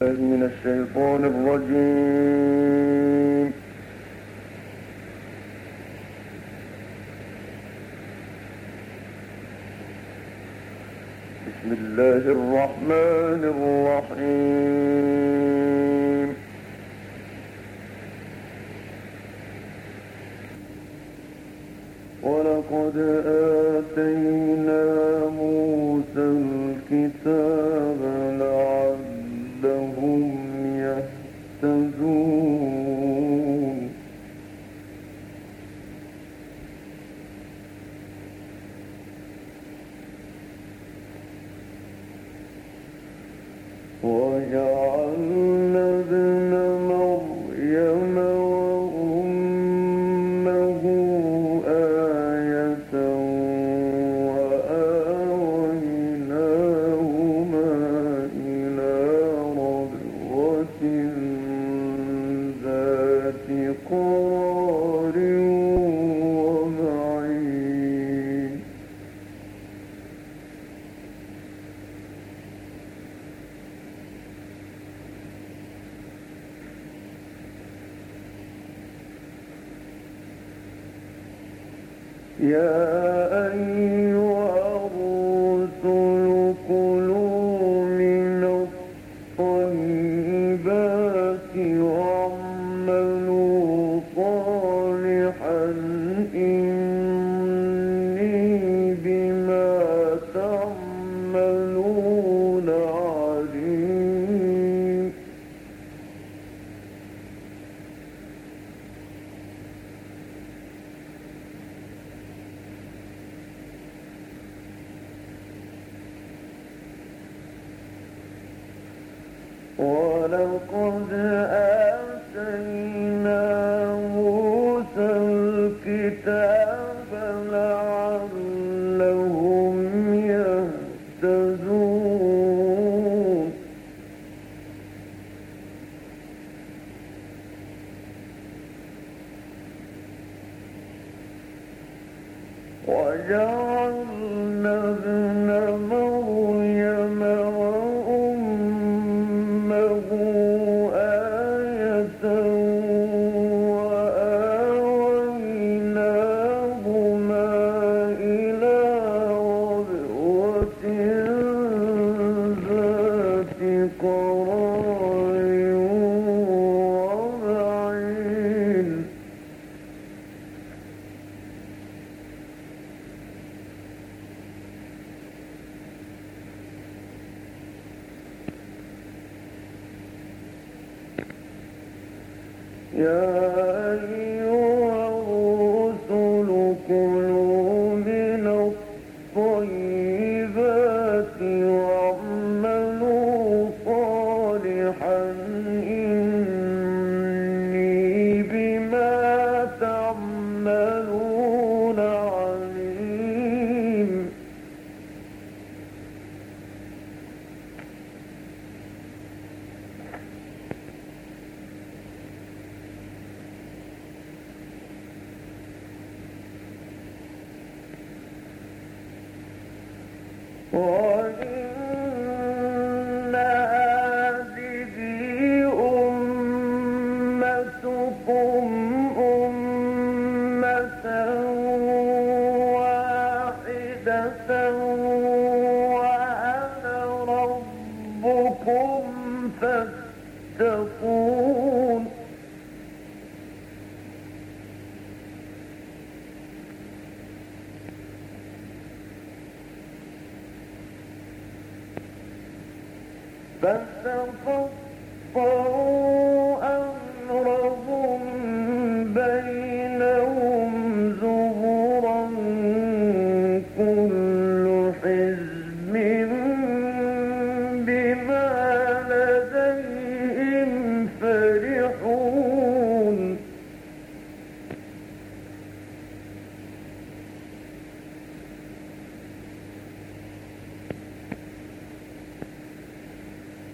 من الشيطان الرجيم. بسم الله الرحمن الرحيم. ولقد آه ولقد آه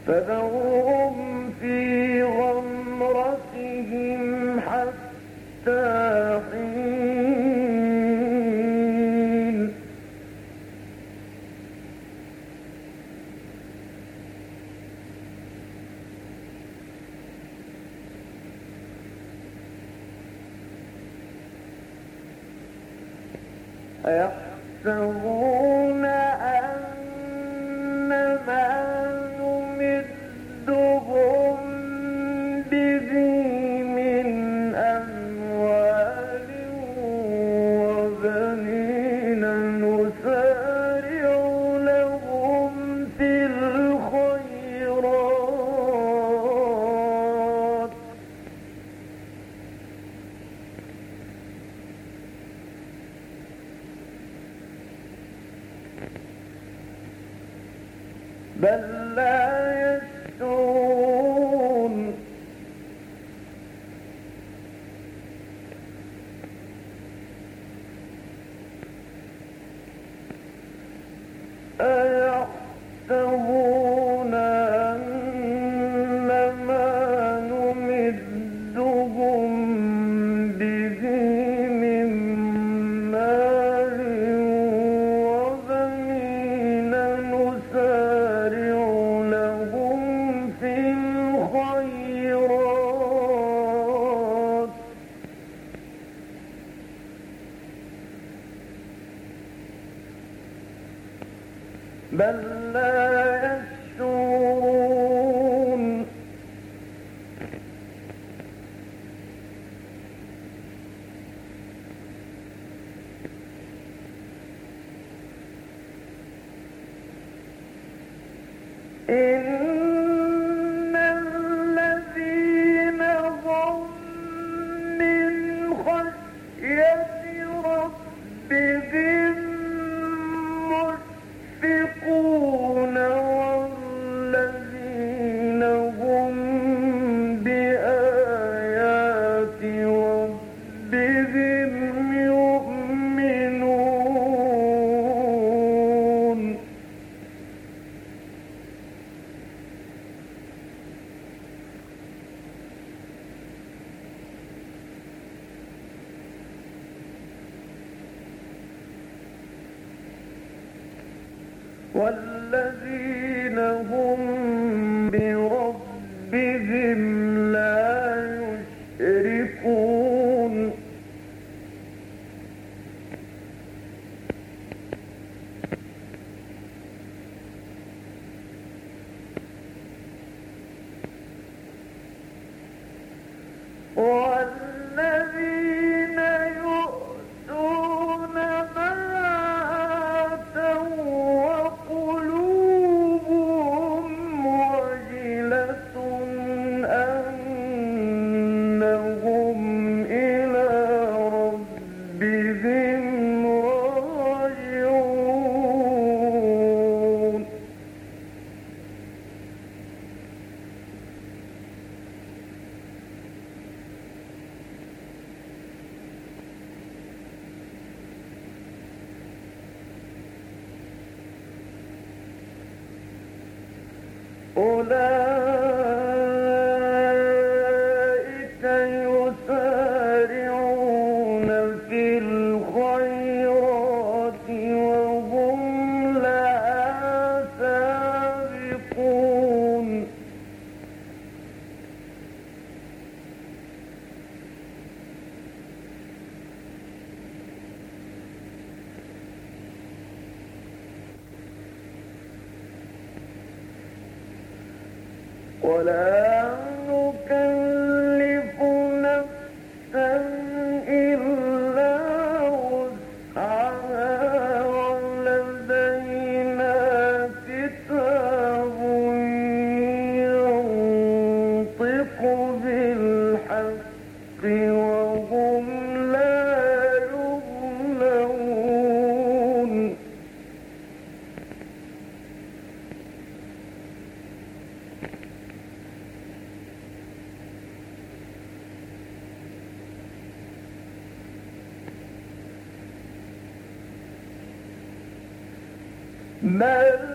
فذرهم في غمرتهم بل لا يشعرون والذين أولئك بل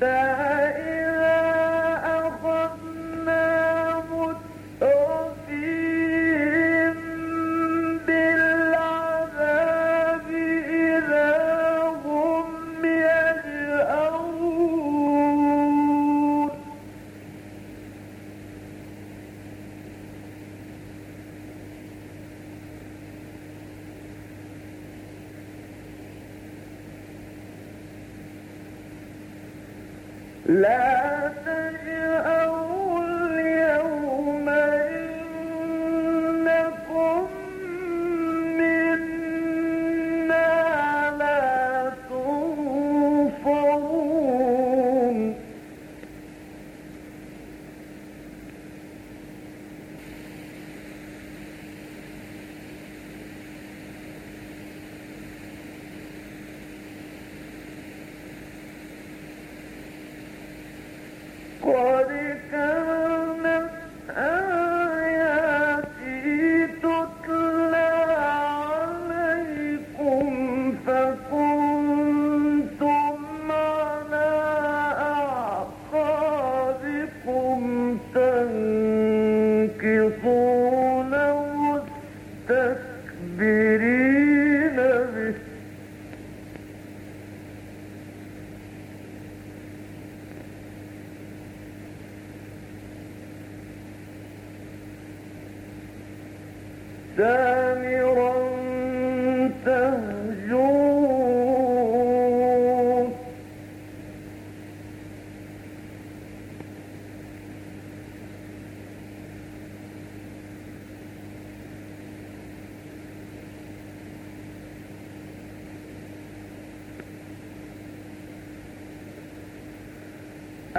لا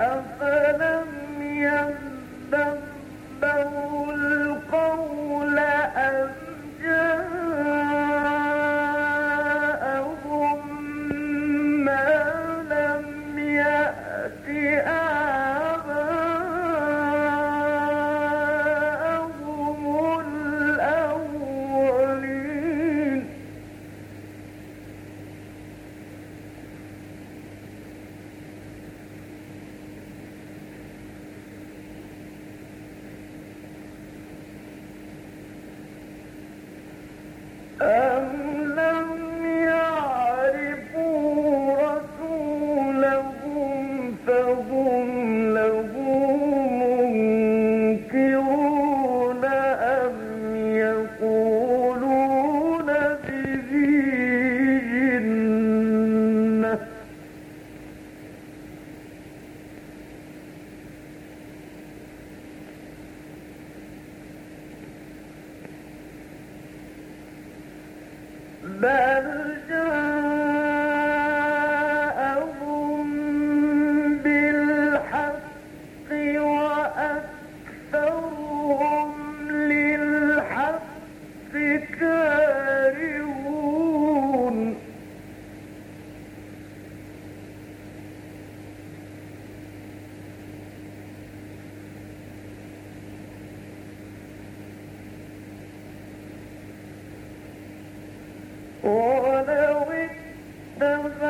أفلم ولو اتبع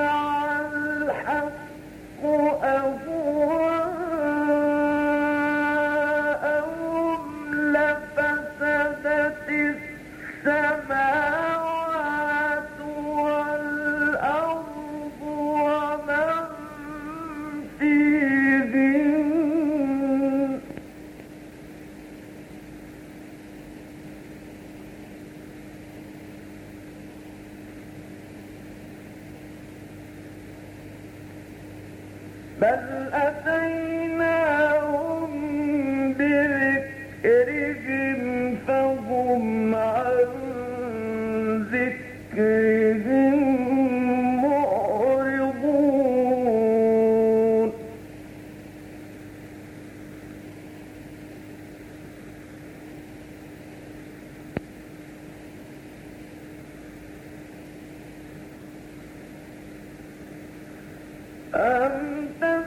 أم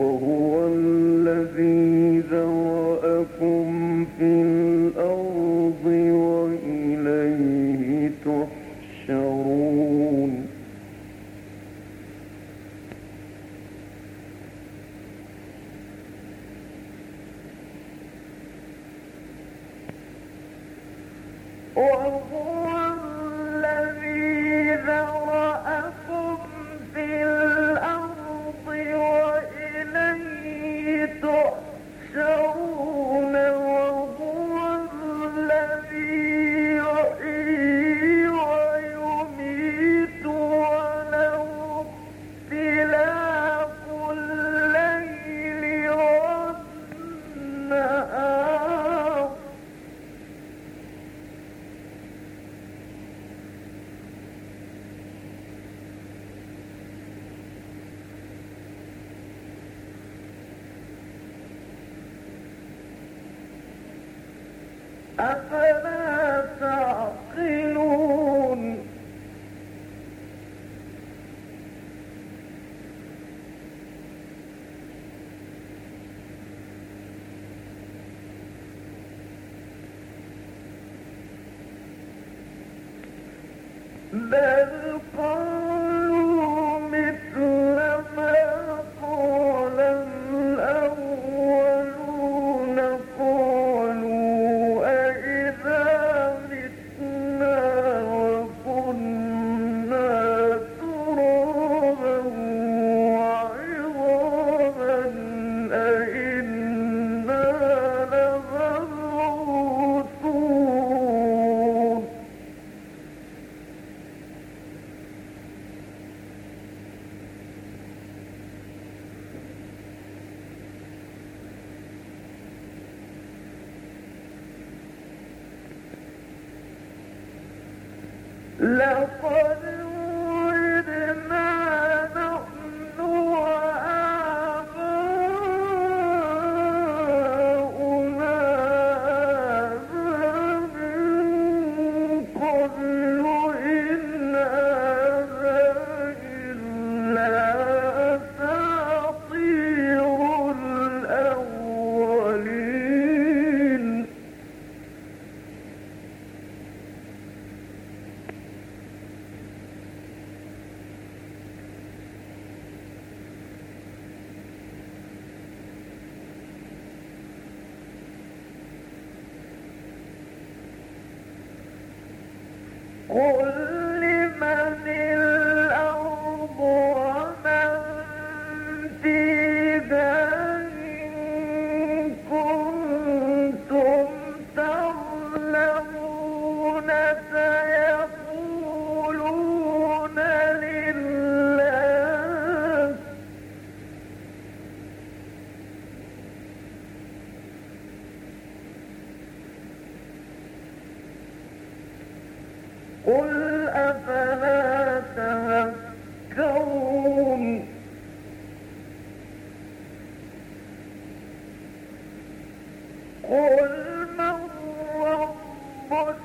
وهو أفلا قل من الله قدر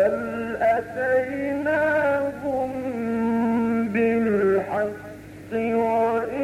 بل أتيناهم بالحق وإن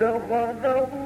اتخذ الله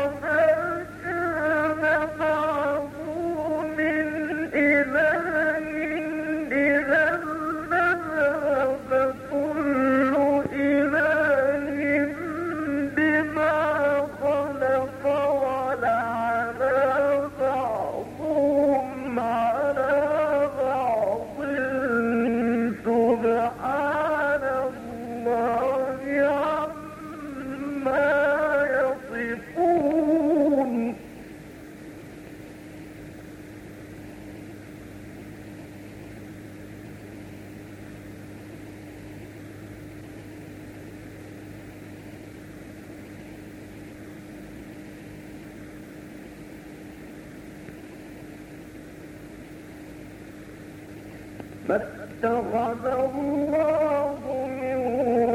فاتخذ الله من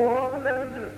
ولد.